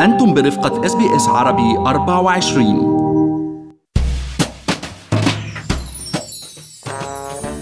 أنتم برفقة SBS عربي 24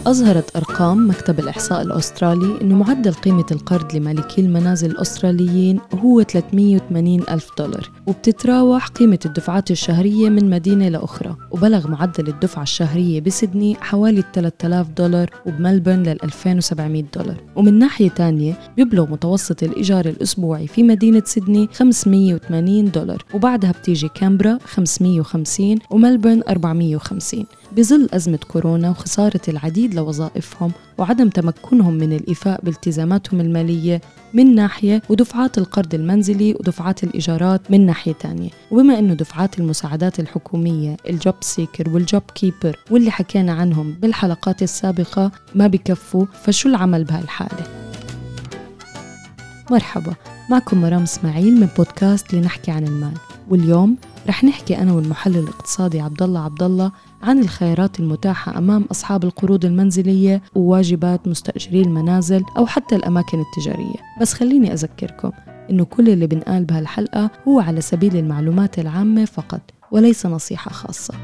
أظهرت أرقام مكتب الإحصاء الأسترالي أن معدل قيمة القرض لمالكي المنازل الأستراليين هو 380 ألف دولار. وبتتراوح قيمة الدفعات الشهرية من مدينة لأخرى وبلغ معدل الدفعة الشهرية بسدني حوالي 3000 دولار وبملبورن لل 2700 دولار. ومن ناحية تانية بيبلغ متوسط الإيجار الأسبوعي في مدينة سدني 580 دولار وبعدها بتيجي كانبرا 550 وملبورن 450 بظل أزمة كورونا وخسارة العديد لوظائفهم وعدم تمكنهم من الإيفاء بالتزاماتهم المالية من ناحية ودفعات القرض المنزلي ودفعات الإيجارات من ناحية تانية وبما أنه دفعات المساعدات الحكومية ال JobSeeker وال JobKeeper واللي حكينا عنهم بالحلقات السابقة ما بكفوا فشو العمل بهالحالة؟ مرحبا معكم مرام إسماعيل من بودكاست لنحكي عن المال واليوم رح نحكي أنا والمحلل الاقتصادي عبد الله عبد الله عن الخيارات المتاحة أمام أصحاب القروض المنزلية وواجبات مستأجري المنازل أو حتى الأماكن التجارية. بس خليني أذكركم إنه كل اللي بنقال بهالحلقة هو على سبيل المعلومات العامة فقط وليس نصيحة خاصة.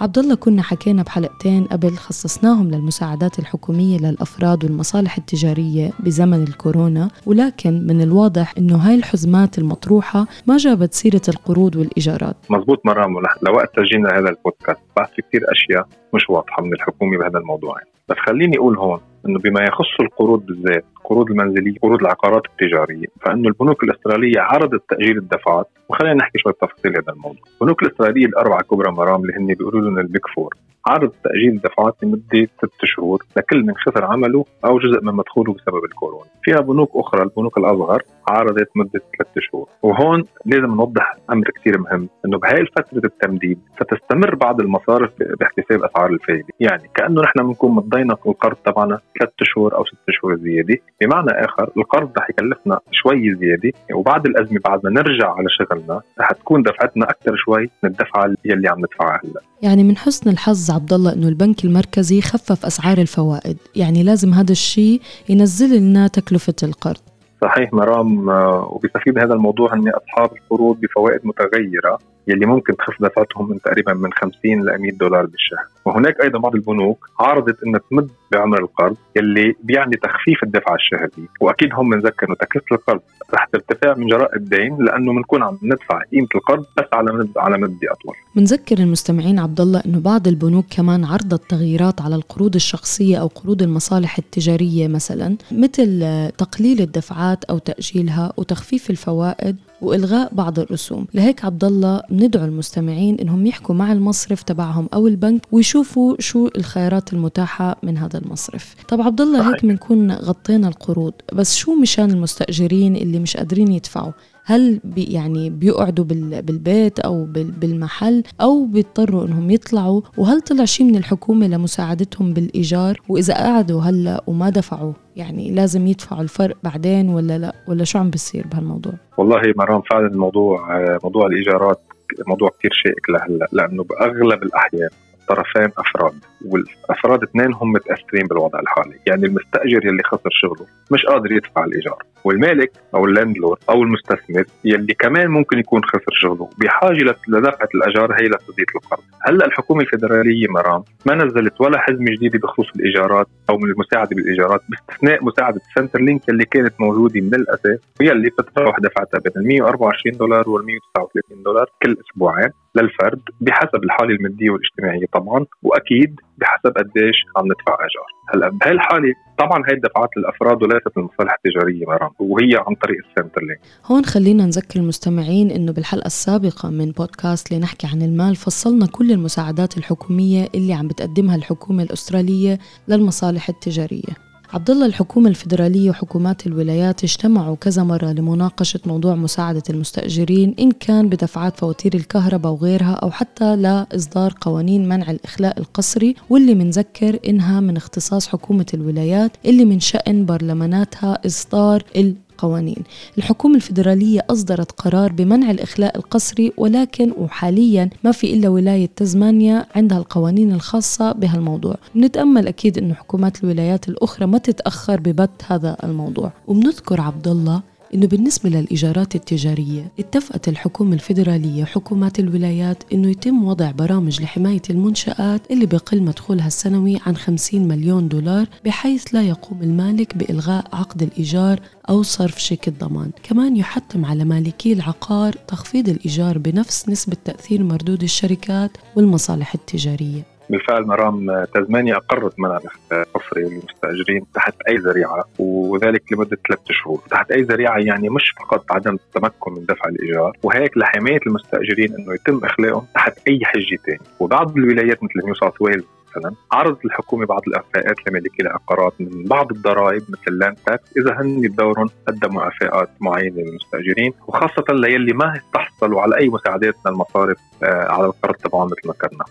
عبد الله كنا حكينا بحلقتين قبل خصصناهم للمساعدات الحكومية للأفراد والمصالح التجارية بزمن الكورونا ولكن من الواضح إنه هاي الحزمات المطروحة ما جابت سيرة القروض والإيجارات. مزبوط مرام لوقت تسجيلنا هذا البودكاست. في كثير أشياء. مش واضحة من الحكومة بهذا الموضوع بس خليني أقول هون إنه بما يخص القروض بالذات القروض المنزلية قروض العقارات التجارية فإنه البنوك الأسترالية عرضت تأجيل الدفعات وخلينا نحكي شوية تفاصيل هذا الموضوع. البنوك الأسترالية الأربعة كبرى مرام اللي هن بيقولوا لنا ال Big Four عرض تأجيل الدفعات لمدة ست شهور لكل من خسر عمله أو جزء من مدخوله بسبب الكورونا. فيها بنوك أخرى البنوك الأصغر عرضت مدة ثلاث شهور. وهون لازم نوضح أمر كثير مهم إنه بهاي فتره التمديد ستستمر بعض المصارف باحتساب اسعار الفائده يعني كأنه نحن بنكون مضينا القرض تبعنا ثلاث شهور أو ست شهور زيادة. بمعنى آخر القرض رح يكلفنا شوي زيادة. وبعد الأزمة بعد ما نرجع على شغلنا. رح تكون دفعتنا أكثر شوي من الدفعة يلي عم ندفعها هلأ. يعني من حسن الحظ عبد الله إنه البنك المركزي خفف أسعار الفوائد. يعني لازم هذا الشيء ينزل لنا تكلفة القرض. صحيح مرام آه، وبيستفيد هذا الموضوع ان أصحاب القروض بفوائد متغيرة. يلي ممكن تخفض دفعتهم من تقريبا من 50 ل 100 دولار بالشهر. وهناك أيضا بعض البنوك عرضت إنها تمد بعمر القرض يلي بيعني تخفيف الدفعة الشهرية وأكيد هم بنذكر انه تكلفة القرض رح ترتفع من جراء الدين لأنه بنكون عم ندفع قيمة القرض بس على مد على مد أطول. بنذكر المستمعين عبد الله إنه بعض البنوك كمان عرضت تغييرات على القروض الشخصية أو قروض المصالح التجارية مثلا مثل تقليل الدفعات أو تأجيلها وتخفيف الفوائد. وإلغاء بعض الرسوم. لهيك عبد الله بندعو المستمعين إنهم يحكوا مع المصرف تبعهم أو البنك ويشوفوا شو الخيارات المتاحة من هذا المصرف. طب عبد الله هيك بنكون غطينا القروض بس شو مشان المستأجرين اللي مش قادرين يدفعوا؟ هل بي يعني بيقعدوا بالبيت أو بالمحل أو بيضطروا إنهم يطلعوا؟ وهل طلع شيء من الحكومة لمساعدتهم بالإيجار؟ وإذا قعدوا هلا وما دفعوا؟ يعني لازم يدفعوا الفرق بعدين ولا لا؟ ولا شو عم بيصير بهالموضوع؟ والله مرام فعلا الموضوع موضوع الإيجارات موضوع كثير شائك لهلا لأنه بأغلب الأحيان الطرفين أفراد والأفراد اثنين هم متأثرين بالوضع الحالي يعني المستأجر يلي خسر شغله مش قادر يدفع الإيجار والمالك أو ال landlord أو المستثمر يلي كمان ممكن يكون خسر شغله بحاجة لدفعة الأجار هي لتسديد القرض. هلأ الحكومة الفدراليه مرام ما نزلت ولا حزمة جديدة بخصوص الإيجارات أو من المساعدة بالإيجارات باستثناء مساعدة Centrelink يلي كانت موجودة من الأساس ويلي بتتراوح دفعتها بين ال 124 دولار وال 139 دولار كل أسبوعين. للفرد بحسب الحالة المادية والاجتماعية طبعا وأكيد بحسب قديش عم ندفع اجار هلأ بهي الحاله طبعا هي الدفعات للأفراد وليست للمصالح التجارية مرام وهي عن طريق ال Centrelink. هون خلينا نذكر المستمعين إنه بالحلقة السابقة من بودكاست لنحكي عن المال فصلنا كل المساعدات الحكومية اللي عم بتقدمها الحكومة الأسترالية للمصالح التجارية. عبد الله الحكومة الفيدرالية وحكومات الولايات اجتمعوا كذا مرة لمناقشة موضوع مساعدة المستأجرين إن كان بدفعات فواتير الكهرباء وغيرها أو حتى لإصدار قوانين منع الإخلاء القسري واللي منذكر إنها من اختصاص حكومة الولايات اللي من شأن برلماناتها إصدار قوانين الحكومة الفيدرالية أصدرت قرار بمنع الإخلاء القسري ولكن وحاليا ما في إلا ولاية تزمانيا عندها القوانين الخاصة بهالموضوع. نتأمل أكيد أنه حكومات الولايات الأخرى ما تتأخر ببت هذا الموضوع. وبنذكر عبد الله إنه بالنسبة للإيجارات التجارية اتفقت الحكومة الفيدرالية وحكومات الولايات إنه يتم وضع برامج لحماية المنشآت اللي بقل مدخولها السنوي عن 50 مليون دولار بحيث لا يقوم المالك بإلغاء عقد الإيجار أو صرف شيك الضمان. كمان يحتم على مالكي العقار تخفيض الإيجار بنفس نسبة تأثير مردود الشركات والمصالح التجارية. بالفعل مرام تزمانيا أقرت منع الحفر للمستأجرين تحت أي ذريعة وذلك لمدة ثلاث شهور، تحت أي ذريعة يعني مش فقط عدم التمكن من دفع الإيجار، وهيك لحماية المستأجرين إنه يتم اخلاءهم تحت أي حجة ثانية، وبعض الولايات مثل نيو ساوث ويلز مثلا عرضت الحكومة بعض الإعفاءات لمالكي العقارات من بعض الضرائب مثل ال land tax إذا هن بدورهم قدموا إعفاءات معينة للمستأجرين وخاصة ليلي ما استحصلوا على أي مساعدات من المصارف آه على القرض تبعهم مثل ما ذكرنا.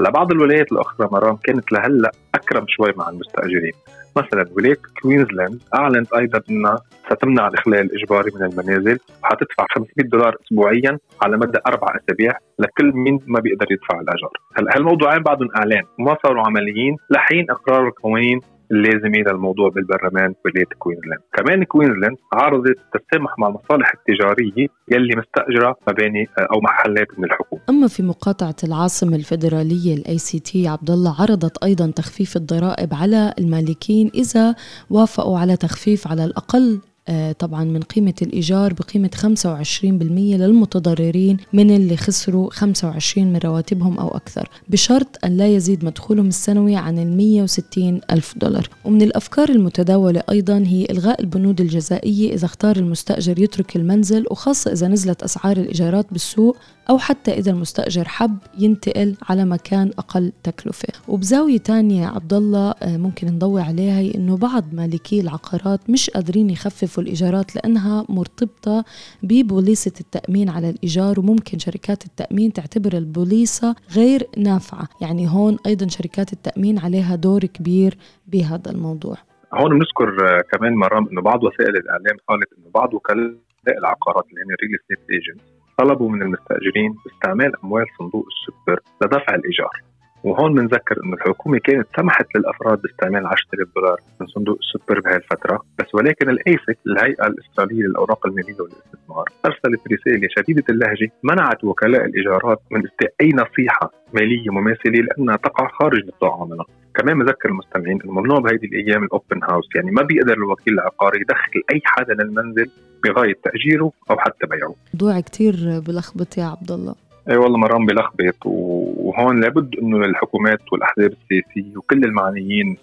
هلأ بعض الولايات الأخرى مرام كانت لهلأ أكرم شوي مع المستأجرين مثلا ولايه كوينزلاند أعلنت أيضا إنها ستمنع الاخلاء الإجباري من المنازل وحتدفع 500 دولار اسبوعيا على مدى أربع أسابيع لكل مين ما بيقدر يدفع الاجار. هلا هالموضوعين بعدهم إعلان وما صاروا عمليين لحين إقرار القوانين اللازمه للموضوع بالبرلمان ولايه كوينزلاند، كمان كوينزلاند عرضت تسامح مع المصالح التجارية يلي مستأجرة مباني أو محلات من الحكومة. أما في مقاطعة العاصمة الفيدرالية ال ACT عبد الله عرضت أيضا تخفيف الضرائب على المالكين إذا وافقوا على تخفيف على الأقل آه، طبعا من قيمة الإيجار بقيمة 25% للمتضررين من اللي خسروا 25 من رواتبهم أو أكثر بشرط أن لا يزيد مدخولهم السنوي عن ال 160 ألف دولار. ومن الأفكار المتداولة أيضا هي إلغاء البنود الجزائية إذا اختار المستأجر يترك المنزل وخاصة إذا نزلت أسعار الإيجارات بالسوق أو حتى إذا المستأجر حب ينتقل على مكان أقل تكلفة. وبزاوية تانية عبد الله آه، ممكن نضوي عليها هي إنه بعض مالكي العقارات مش قادرين يخففوا الإيجارات لأنها مرتبطة ببوليصة التأمين على الإيجار وممكن شركات التأمين تعتبر البوليصة غير نافعة. يعني هون أيضا شركات التأمين عليها دور كبير بهذا الموضوع. هون بنذكر آه، كمان مرام إنه بعض وسائل الإعلام قالت إنه بعض وكلاء العقارات اللي هن ال real estate agent طلبوا من المستأجرين استعمال أموال صندوق السوبر لدفع الإيجار. وهون بنذكر إنه الحكومة كانت سمحت للأفراد باستعمال 10000 دولار من صندوق السوبر بهي الفترة بس ولكن ال ASIC الهيئة الاستراليه للأوراق المالية والاستثمار أرسلت رسالة شديدة اللهجة منعت وكلاء الإيجارات من إسداء أي نصيحة مالية مماثلة لأنها تقع خارج نطاق عملها كمان بذكر المستمعين إنه ممنوع بهيدي الأيام ال open house يعني ما بيقدر الوكيل العقاري يدخل أي حدا للمنزل بغاية تأجيره أو حتى بيعه. موضوع كثير بلخبط يا عبد الله اي والله مرام بلخبط وهون لابد إنه الحكومات والأحزاب السياسية وكل المعنيين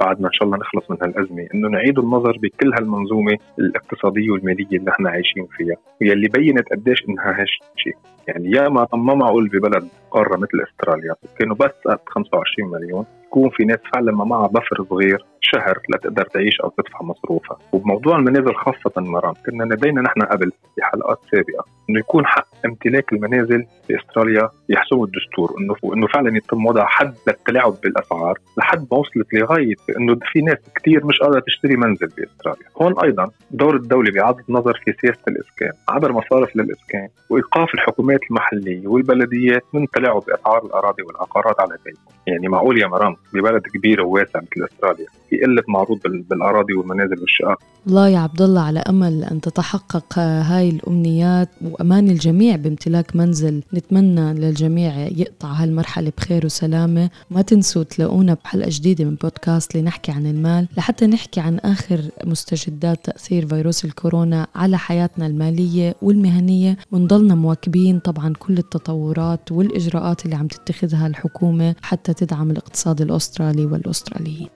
بعد ما إن شاء الله نخلص من هالأزمة إنه نعيد النظر بكل هالمنظومة الاقتصادية والمالية اللي إحنا عايشين فيها واللي بينت قديش إنها هشه يعني يا ما ما معقول ببلد قارة مثل أستراليا كانوا بس 25 مليون يكون في ناس فعلا ما معها بفر صغير شهر لتقدر تعيش أو تدفع مصروفها. وبموضوع المنازل خاصة مرام كنا لدينا نحن قبل في حلقات سابقة إنه يكون حق امتلاك المنازل في أستراليا يحسمه الدستور إنه إنه فعلا يتم وضع حد للتلاعب بالأسعار لحد ما وصلت لغاية إنه في ناس كثير مش قادرة تشتري منزل باستراليا هون أيضا دور الدولة باعاده النظر في سياسة الإسكان عبر مصارف للإسكان وإيقاف الحكومات المحلية والبلديات من التلاعب بأسعار الأراضي والعقارات على بيتهم. يعني معقول يا مرام؟ ببلد كبير وواسع مثل أستراليا. في قلة معروض بالأراضي والمنازل والشقق الله يا عبد الله على أمل أن تتحقق هاي الأمنيات وأمان الجميع بامتلاك منزل. نتمنى للجميع يقطع هالمرحلة بخير وسلامة. ما تنسوا تلاقونا بحلقة جديدة من بودكاست لنحكي عن المال. لحتى نحكي عن آخر مستجدات تأثير فيروس الكورونا على حياتنا المالية والمهنية. ونضلنا مواكبين طبعا كل التطورات والإجراءات اللي عم تتخذها الحكومة حتى تدعم الاقتصاد الأسترالي والأستراليين.